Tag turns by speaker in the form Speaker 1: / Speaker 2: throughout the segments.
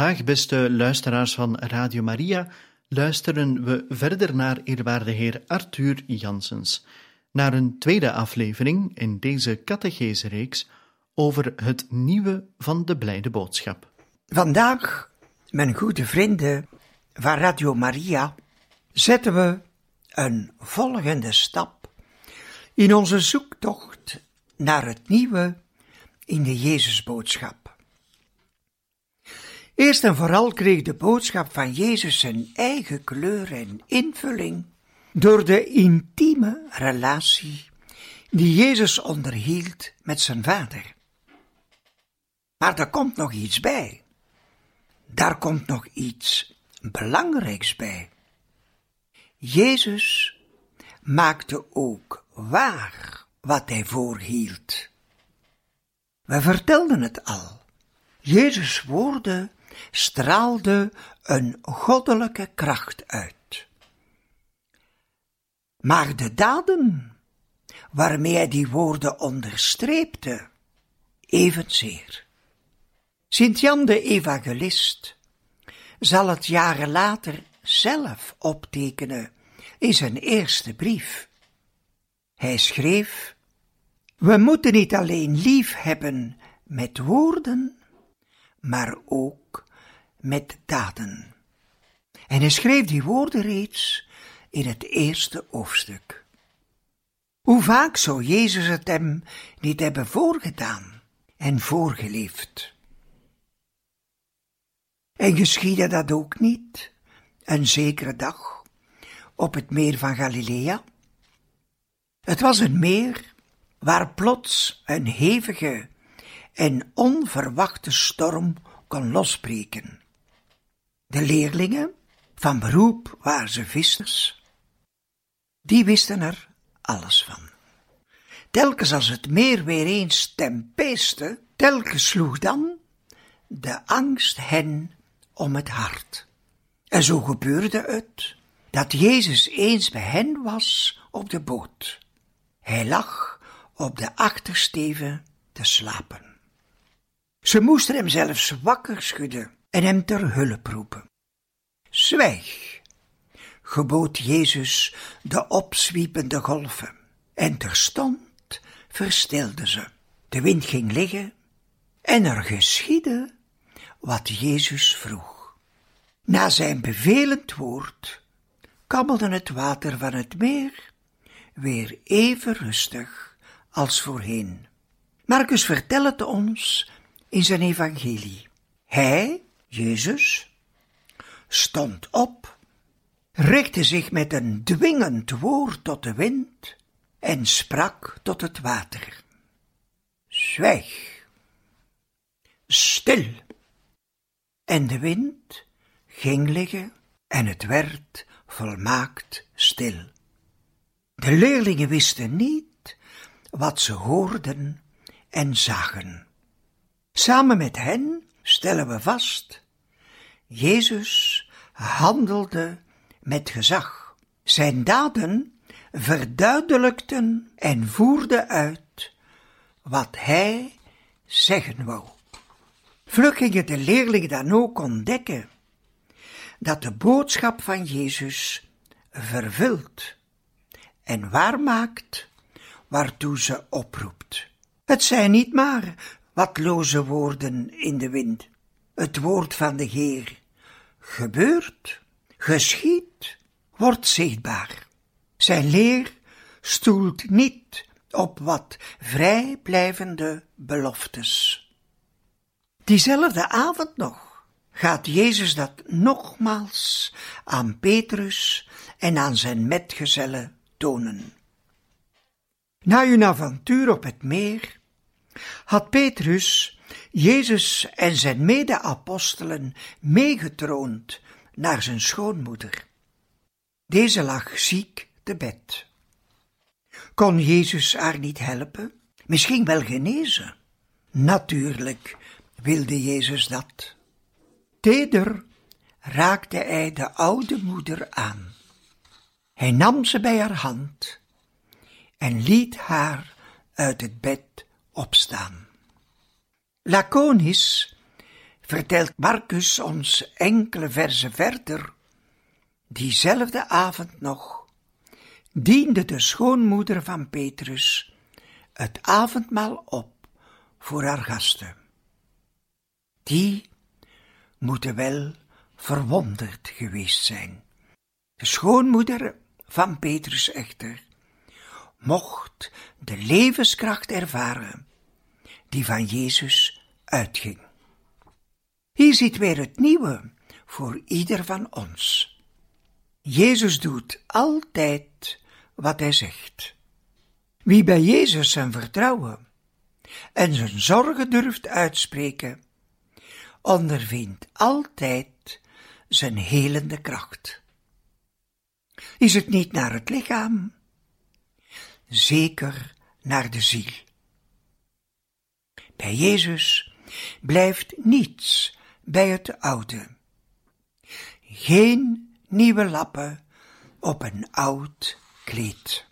Speaker 1: Vandaag, beste luisteraars van Radio Maria, luisteren we verder naar eerwaarde heer Arthur Janssens, naar een tweede aflevering in deze catechese-reeks over het nieuwe van de blijde boodschap.
Speaker 2: Vandaag, mijn goede vrienden van Radio Maria, zetten we een volgende stap in onze zoektocht naar het nieuwe in de Jezusboodschap. Eerst en vooral kreeg de boodschap van Jezus zijn eigen kleur en invulling door de intieme relatie die Jezus onderhield met zijn vader. Maar er komt nog iets bij. Daar komt nog iets belangrijks bij. Jezus maakte ook waar wat hij voorhield. We vertelden het al. Jezus' woorden straalde een goddelijke kracht uit. Maar de daden waarmee hij die woorden onderstreepte, evenzeer. Sint Jan de Evangelist zal het jaren later zelf optekenen in zijn eerste brief. Hij schreef: We moeten niet alleen lief hebben met woorden, maar ook met daden. En hij schreef die woorden reeds in het eerste hoofdstuk. Hoe vaak zou Jezus het hem niet hebben voorgedaan en voorgeleefd? En geschiedde dat ook niet, een zekere dag, op het meer van Galilea? Het was een meer waar plots een hevige en onverwachte storm kon losbreken. De leerlingen, van beroep waren ze vissers, die wisten er alles van. Telkens als het meer weer eens tempeeste, telkens sloeg dan de angst hen om het hart. En zo gebeurde het dat Jezus eens bij hen was op de boot. Hij lag op de achtersteven te slapen. Ze moesten hem zelfs wakker schudden en hem ter hulp roepen. Zwijg, gebood Jezus de opzwiepende golven, en terstond verstilden ze. De wind ging liggen en er geschiedde wat Jezus vroeg. Na zijn bevelend woord kabbelde het water van het meer weer even rustig als voorheen. Marcus vertelt ons in zijn evangelie. Hij, Jezus, stond op, richtte zich met een dwingend woord tot de wind en sprak tot het water. Zwijg, stil. En de wind ging liggen en het werd volmaakt stil. De leerlingen wisten niet wat ze hoorden en zagen. Samen met hen stellen we vast, Jezus handelde met gezag. Zijn daden verduidelijkten en voerden uit wat hij zeggen wou. Vlug gingen de leerlingen dan ook ontdekken dat de boodschap van Jezus vervult en waarmaakt waartoe ze oproept. Het zijn niet maar watloze woorden in de wind. het woord van de Heer gebeurt, geschiet, wordt zichtbaar. Zijn leer stoelt niet op wat vrijblijvende beloftes. Diezelfde avond nog gaat Jezus dat nogmaals aan Petrus en aan zijn metgezellen tonen. Na hun avontuur op het meer had Petrus Jezus en zijn mede-apostelen meegetroond naar zijn schoonmoeder. Deze lag ziek te bed. Kon Jezus haar niet helpen? Misschien wel genezen? Natuurlijk wilde Jezus dat. Teder raakte hij de oude moeder aan. Hij nam ze bij haar hand en liet haar uit het bed opstaan. Laconisch vertelt Marcus ons enkele verzen verder. Diezelfde avond nog diende de schoonmoeder van Petrus het avondmaal op voor haar gasten. Die moeten wel verwonderd geweest zijn. De schoonmoeder van Petrus echter mocht de levenskracht ervaren die van Jezus uitging. Hier zit weer het nieuwe voor ieder van ons. Jezus doet altijd wat hij zegt. Wie bij Jezus zijn vertrouwen en zijn zorgen durft uitspreken, ondervindt altijd zijn helende kracht. Is het niet naar het lichaam, zeker naar de ziel. Bij Jezus blijft niets bij het oude. Geen nieuwe lappen op een oud kleed.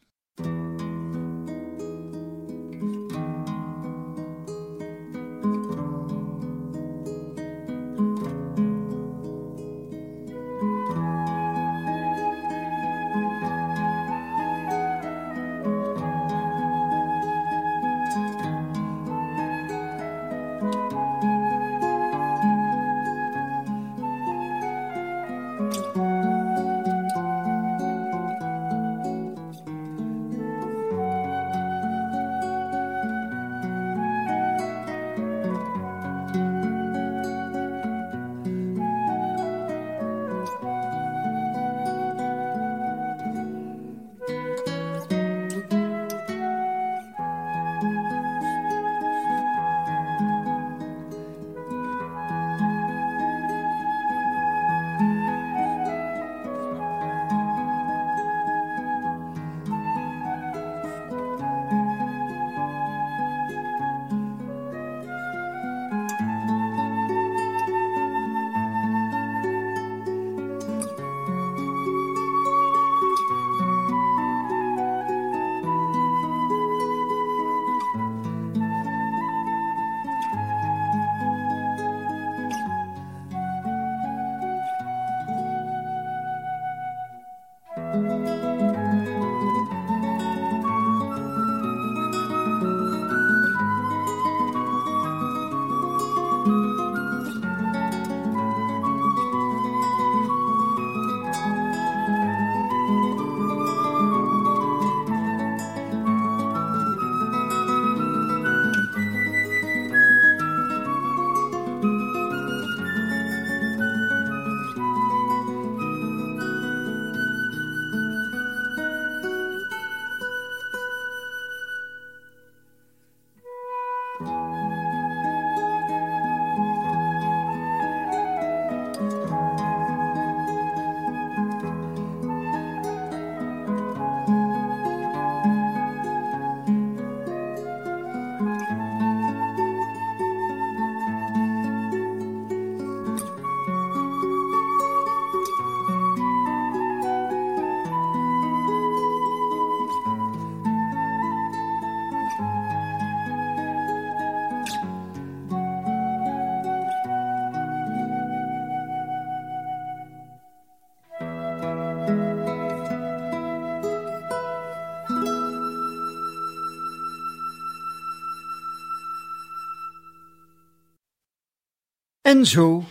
Speaker 2: En zo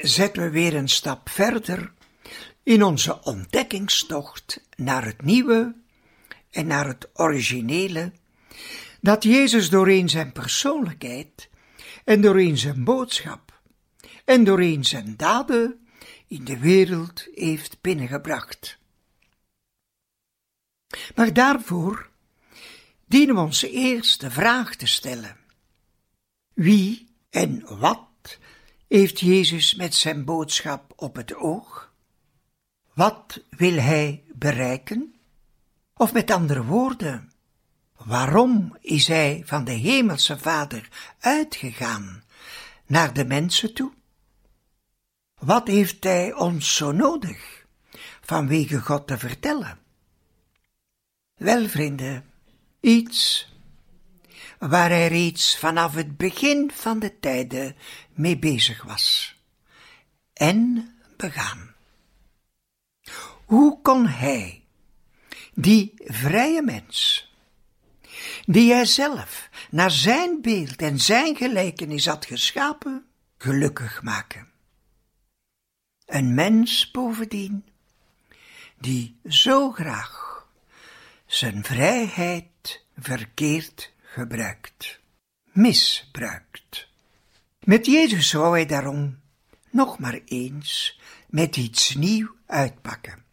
Speaker 2: zetten we weer een stap verder in onze ontdekkingstocht naar het nieuwe en naar het originele, dat Jezus doorheen zijn persoonlijkheid en doorheen zijn boodschap en doorheen zijn daden in de wereld heeft binnengebracht. Maar daarvoor dienen we ons eerst de vraag te stellen: wie en wat heeft Jezus met zijn boodschap op het oog? Wat wil hij bereiken? Of met andere woorden, waarom is hij van de Hemelse Vader uitgegaan naar de mensen toe? Wat heeft hij ons zo nodig vanwege God te vertellen? Wel, vrienden, iets waar hij reeds vanaf het begin van de tijden mee bezig was en begaan. Hoe kon hij, die vrije mens, die hij zelf naar zijn beeld en zijn gelijkenis had geschapen, gelukkig maken? Een mens bovendien, die zo graag zijn vrijheid verkeerd gebruikt, misbruikt. Met Jezus wou hij daarom nog maar eens met iets nieuw uitpakken.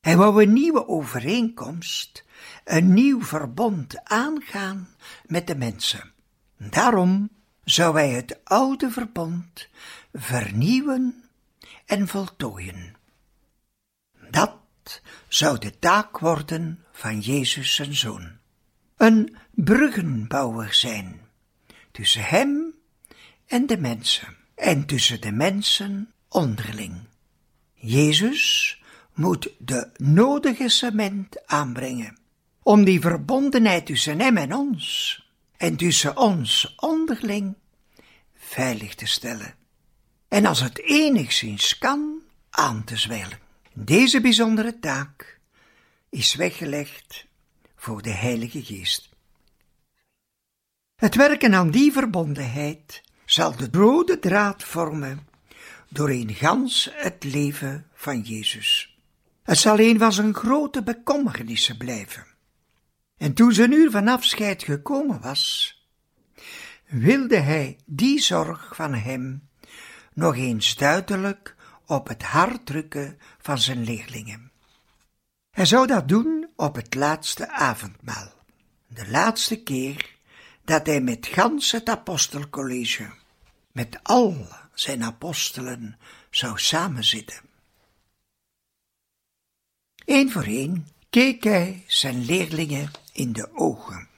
Speaker 2: Hij wou een nieuwe overeenkomst, een nieuw verbond aangaan met de mensen. Daarom zou hij het oude verbond vernieuwen en voltooien. Dat zou de taak worden van Jezus zijn zoon. Een bruggenbouwer zijn tussen hem en de mensen en tussen de mensen onderling. Jezus moet de nodige cement aanbrengen om die verbondenheid tussen hem en ons en tussen ons onderling veilig te stellen. En als het enigszins kan, aan te zwellen. Deze bijzondere taak is weggelegd voor de Heilige Geest. Het werken aan die verbondenheid zal de rode draad vormen doorheen gans het leven van Jezus. Het zal een van zijn grote bekommernissen blijven. En toen zijn uur van afscheid gekomen was, wilde hij die zorg van hem nog eens duidelijk op het hart drukken van zijn leerlingen. Hij zou dat doen op het laatste avondmaal, de laatste keer dat hij met gans het apostelcollege, met al zijn apostelen, zou samenzitten. Eén voor één keek hij zijn leerlingen in de ogen.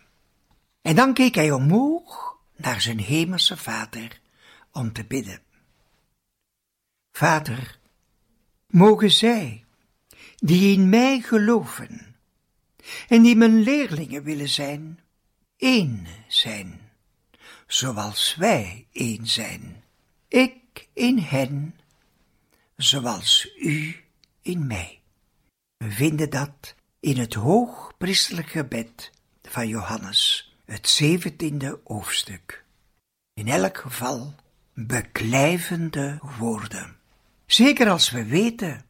Speaker 2: En dan keek hij omhoog naar zijn hemelse vader om te bidden. Vader, mogen zij, die in mij geloven en die mijn leerlingen willen zijn, één zijn, zoals wij één zijn, ik in hen, zoals u in mij. We vinden dat in het hoogpriestelijk gebed van Johannes, het zeventiende hoofdstuk. In elk geval beklijvende woorden. Zeker als we weten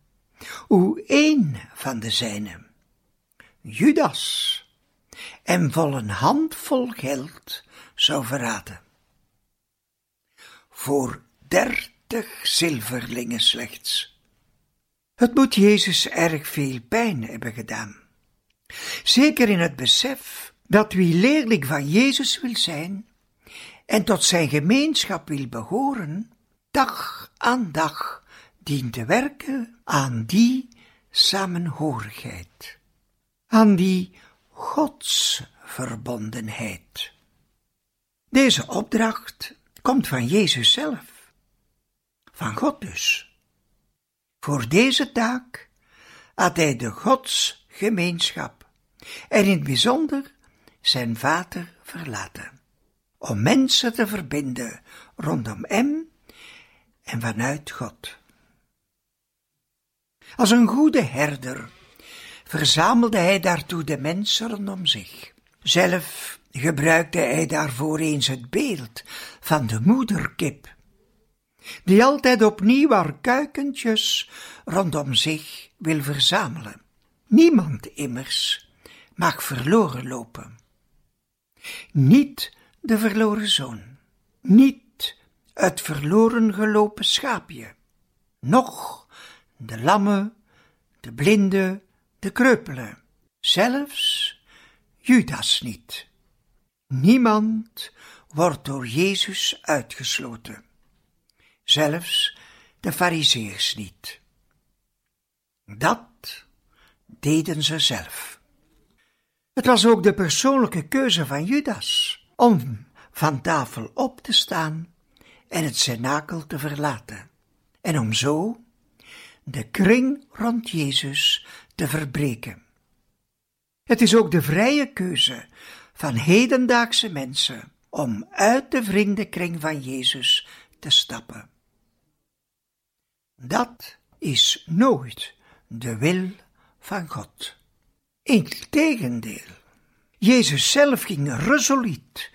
Speaker 2: hoe één van de zijnen, Judas, en vol een handvol geld zou verraden. Voor dertig zilverlingen slechts. Het moet Jezus erg veel pijn hebben gedaan. Zeker in het besef dat wie leerling van Jezus wil zijn en tot zijn gemeenschap wil behoren, dag aan dag dient te werken aan die samenhorigheid, aan die godsverbondenheid. Deze opdracht komt van Jezus zelf, van God dus. Voor deze taak had hij de godsgemeenschap en in het bijzonder zijn vader verlaten, om mensen te verbinden rondom hem en vanuit God. Als een goede herder verzamelde hij daartoe de mensen rondom zich. Zelf gebruikte hij daarvoor eens het beeld van de moederkip, die altijd opnieuw haar kuikentjes rondom zich wil verzamelen. Niemand immers mag verloren lopen. Niet de verloren zoon, niet het verloren gelopen schaapje, noch de lamme, de blinde, de kreupelen, zelfs Judas niet. Niemand wordt door Jezus uitgesloten, zelfs de Farizeërs niet. Dat deden ze zelf. Het was ook de persoonlijke keuze van Judas om van tafel op te staan en het cenakel te verlaten, en om zo de kring rond Jezus te verbreken. Het is ook de vrije keuze van hedendaagse mensen om uit de vriendenkring van Jezus te stappen. Dat is nooit de wil van God. Integendeel, Jezus zelf ging resoluut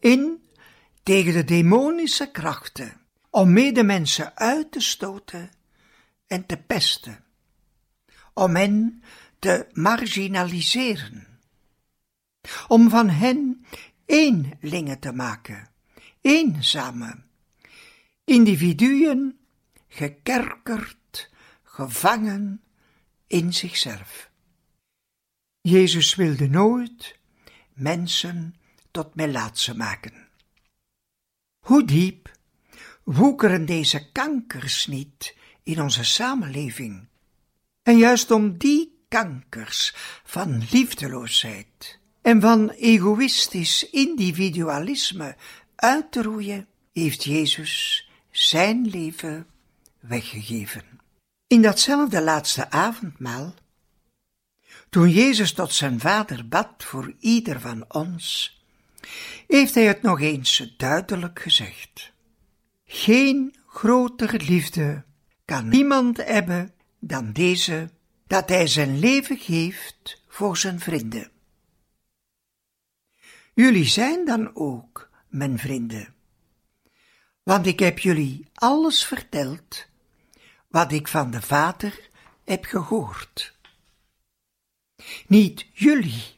Speaker 2: in tegen de demonische krachten om medemensen uit te stoten en te pesten, om hen te marginaliseren, om van hen eenlingen te maken, eenzame individuen gekerkerd, gevangen in zichzelf. Jezus wilde nooit mensen tot melaatse maken. Hoe diep woekeren deze kankers niet in onze samenleving? En juist om die kankers van liefdeloosheid en van egoïstisch individualisme uit te roeien, heeft Jezus zijn leven weggegeven. In datzelfde laatste avondmaal, toen Jezus tot zijn Vader bad voor ieder van ons, heeft hij het nog eens duidelijk gezegd. Geen grotere liefde kan niemand hebben dan deze, dat hij zijn leven geeft voor zijn vrienden. Jullie zijn dan ook mijn vrienden, want ik heb jullie alles verteld wat ik van de Vader heb gehoord. Niet jullie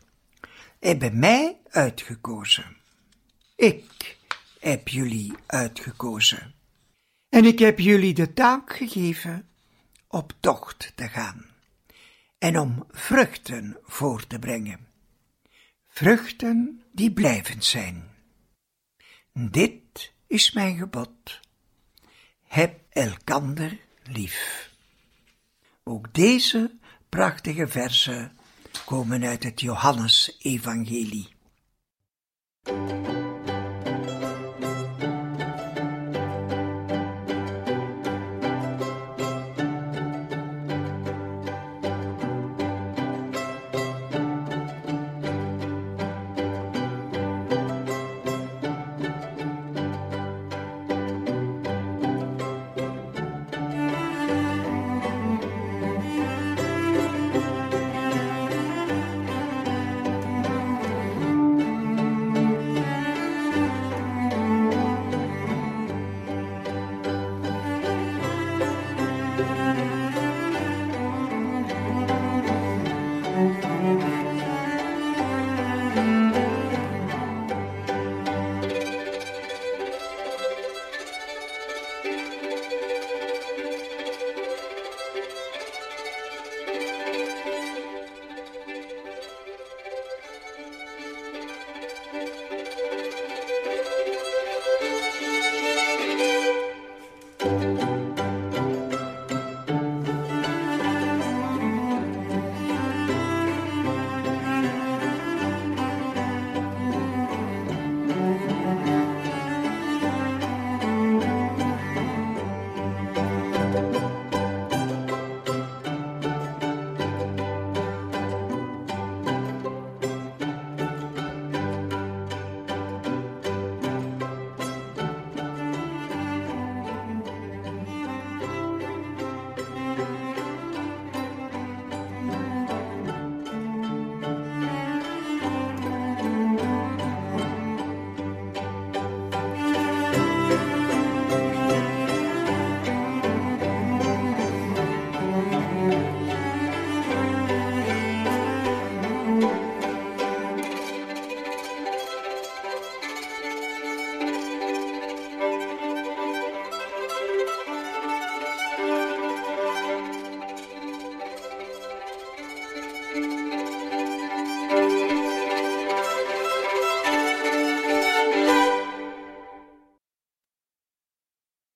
Speaker 2: hebben mij uitgekozen. Ik heb jullie uitgekozen. En ik heb jullie de taak gegeven op tocht te gaan en om vruchten voor te brengen. Vruchten die blijvend zijn. Dit is mijn gebod. Heb elkander lief. Ook deze prachtige versen komen uit het Johannes-evangelie.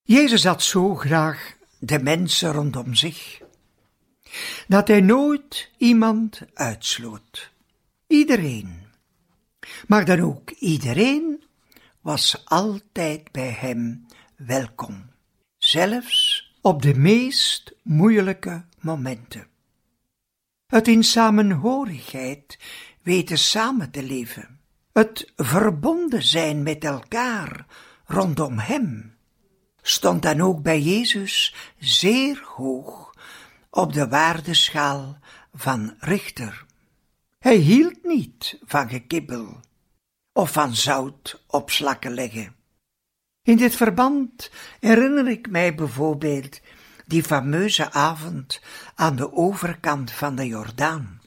Speaker 2: Jezus had zo graag de mensen rondom zich, dat hij nooit iemand uitsloot. Iedereen, maar dan ook iedereen, was altijd bij hem welkom, zelfs op de meest moeilijke momenten. Het in samenhorigheid weten samen te leven, het verbonden zijn met elkaar rondom hem, stond dan ook bij Jezus zeer hoog op de waardeschaal van richter. Hij hield niet van gekibbel of van zout op slakken leggen. In dit verband herinner ik mij bijvoorbeeld die fameuze avond aan de overkant van de Jordaan.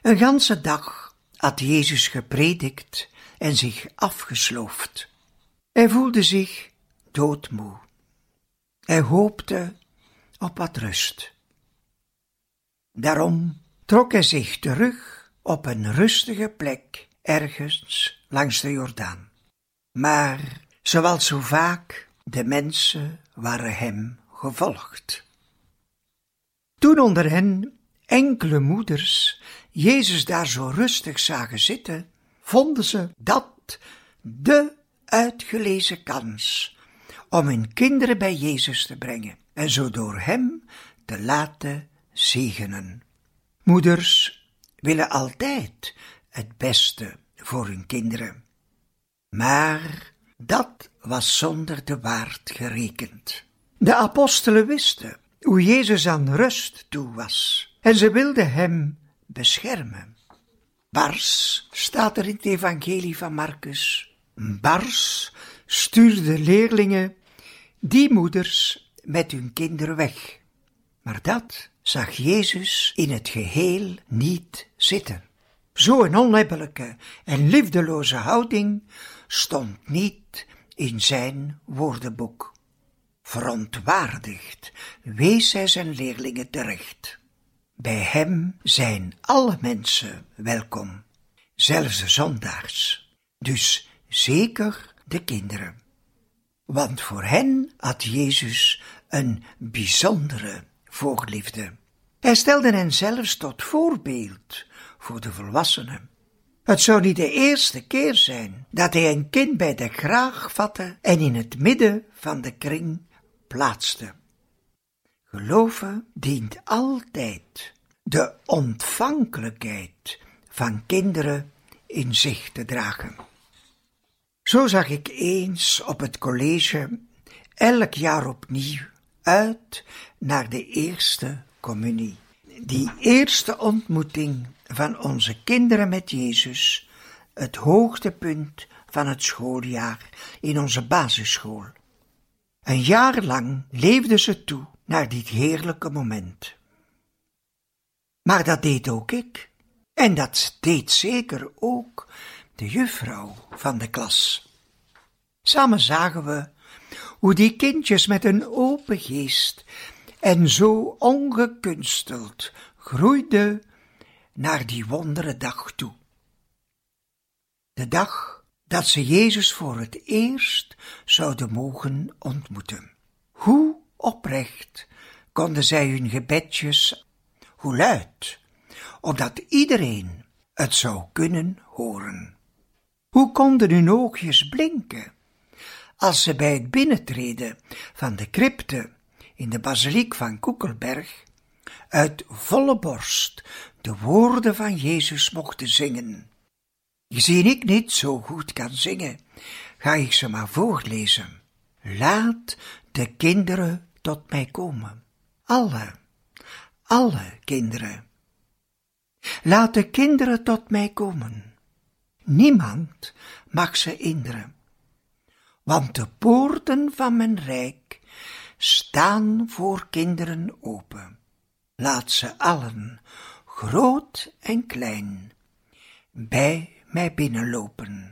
Speaker 2: Een ganse dag had Jezus gepredikt en zich afgesloofd. Hij voelde zich doodmoe. Hij hoopte op wat rust. Daarom trok hij zich terug op een rustige plek ergens langs de Jordaan. Maar, zoals zo vaak, de mensen waren hem gevolgd. Toen onder hen enkele moeders Jezus daar zo rustig zagen zitten, vonden ze dat de uitgelezen kans om hun kinderen bij Jezus te brengen en zo door hem te laten zegenen. Moeders willen altijd het beste voor hun kinderen. Maar dat was zonder de waard gerekend. De apostelen wisten hoe Jezus aan rust toe was en ze wilden hem beschermen. Bars staat er in het evangelie van Marcus. Bars stuurde leerlingen die moeders met hun kinderen weg. Maar dat zag Jezus in het geheel niet zitten. Zo'n onhebbelijke en liefdeloze houding stond niet in zijn woordenboek. Verontwaardigd wees hij zijn leerlingen terecht. Bij hem zijn alle mensen welkom, zelfs de zondaars, dus zeker de kinderen. Want voor hen had Jezus een bijzondere voorliefde. Hij stelde hen zelfs tot voorbeeld voor de volwassenen. Het zou niet de eerste keer zijn dat hij een kind bij de kraag vatte en in het midden van de kring plaatste. Geloven dient altijd de ontvankelijkheid van kinderen in zich te dragen. Zo zag ik eens op het college elk jaar opnieuw uit naar de eerste communie. Die eerste ontmoeting van onze kinderen met Jezus, het hoogtepunt van het schooljaar in onze basisschool. Een jaar lang leefden ze toe naar dit heerlijke moment. Maar dat deed ook ik, en dat deed zeker ook de juffrouw van de klas. Samen zagen we hoe die kindjes met een open geest en zo ongekunsteld groeiden naar die wondere dag toe. De dag dat ze Jezus voor het eerst zouden mogen ontmoeten. Hoe oprecht konden zij hun gebedjes, hoe luid, opdat iedereen het zou kunnen horen. Hoe konden hun oogjes blinken als ze bij het binnentreden van de crypte in de basiliek van Koekelberg uit volle borst de woorden van Jezus mochten zingen. Gezien ik niet zo goed kan zingen, ga ik ze maar voorlezen. Laat de kinderen tot mij komen. Alle, alle kinderen. Laat de kinderen tot mij komen. Niemand mag ze inderen. Want de poorten van mijn rijk staan voor kinderen open. Laat ze allen, groot en klein, bij mij binnenlopen.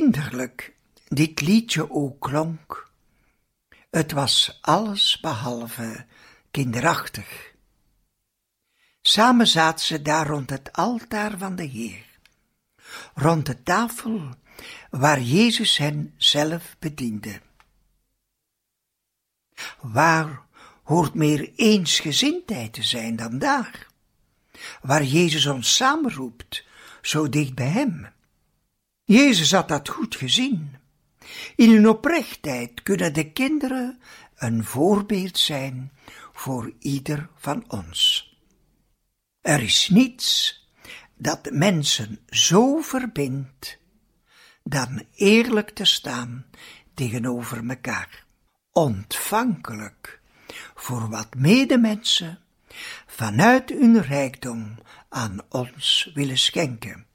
Speaker 2: Kinderlijk dit liedje ook klonk, het was alles behalve kinderachtig. Samen zaten ze daar rond het altaar van de Heer, rond de tafel waar Jezus hen zelf bediende. Waar hoort meer eensgezindheid te zijn dan daar, waar Jezus ons samenroept, zo dicht bij Hem. Jezus had dat goed gezien. In hun oprechtheid kunnen de kinderen een voorbeeld zijn voor ieder van ons. Er is niets dat mensen zo verbindt dan eerlijk te staan tegenover elkaar, ontvankelijk voor wat medemensen vanuit hun rijkdom aan ons willen schenken.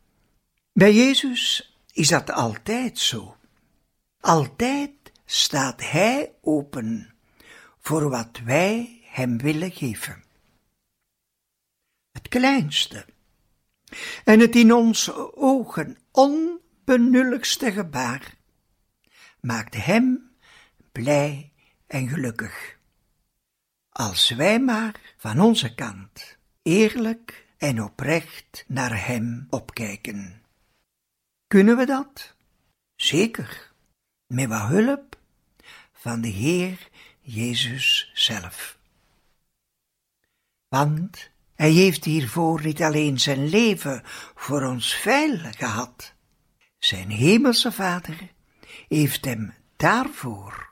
Speaker 2: Bij Jezus is dat altijd zo. Altijd staat Hij open voor wat wij Hem willen geven. Het kleinste en het in onze ogen onbenulligste gebaar maakt Hem blij en gelukkig. Als wij maar van onze kant eerlijk en oprecht naar Hem opkijken. Kunnen we dat? Zeker, met wat hulp van de Heer Jezus zelf. Want Hij heeft hiervoor niet alleen zijn leven voor ons veil gehad, zijn hemelse Vader heeft hem daarvoor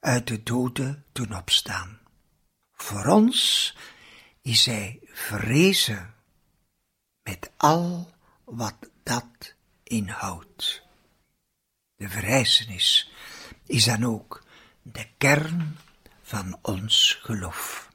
Speaker 2: uit de doden doen opstaan. Voor ons is hij vrezen met al wat dat inhoudt. De verrijzenis is dan ook de kern van ons geloof.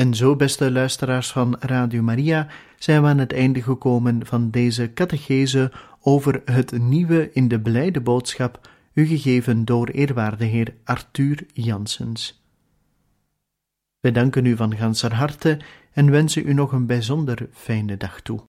Speaker 1: En zo, beste luisteraars van Radio Maria, zijn we aan het einde gekomen van deze catechese over het nieuwe in de blijde boodschap, u gegeven door eerwaarde heer Arthur Janssens. Wij danken u van ganser harte en wensen u nog een bijzonder fijne dag toe.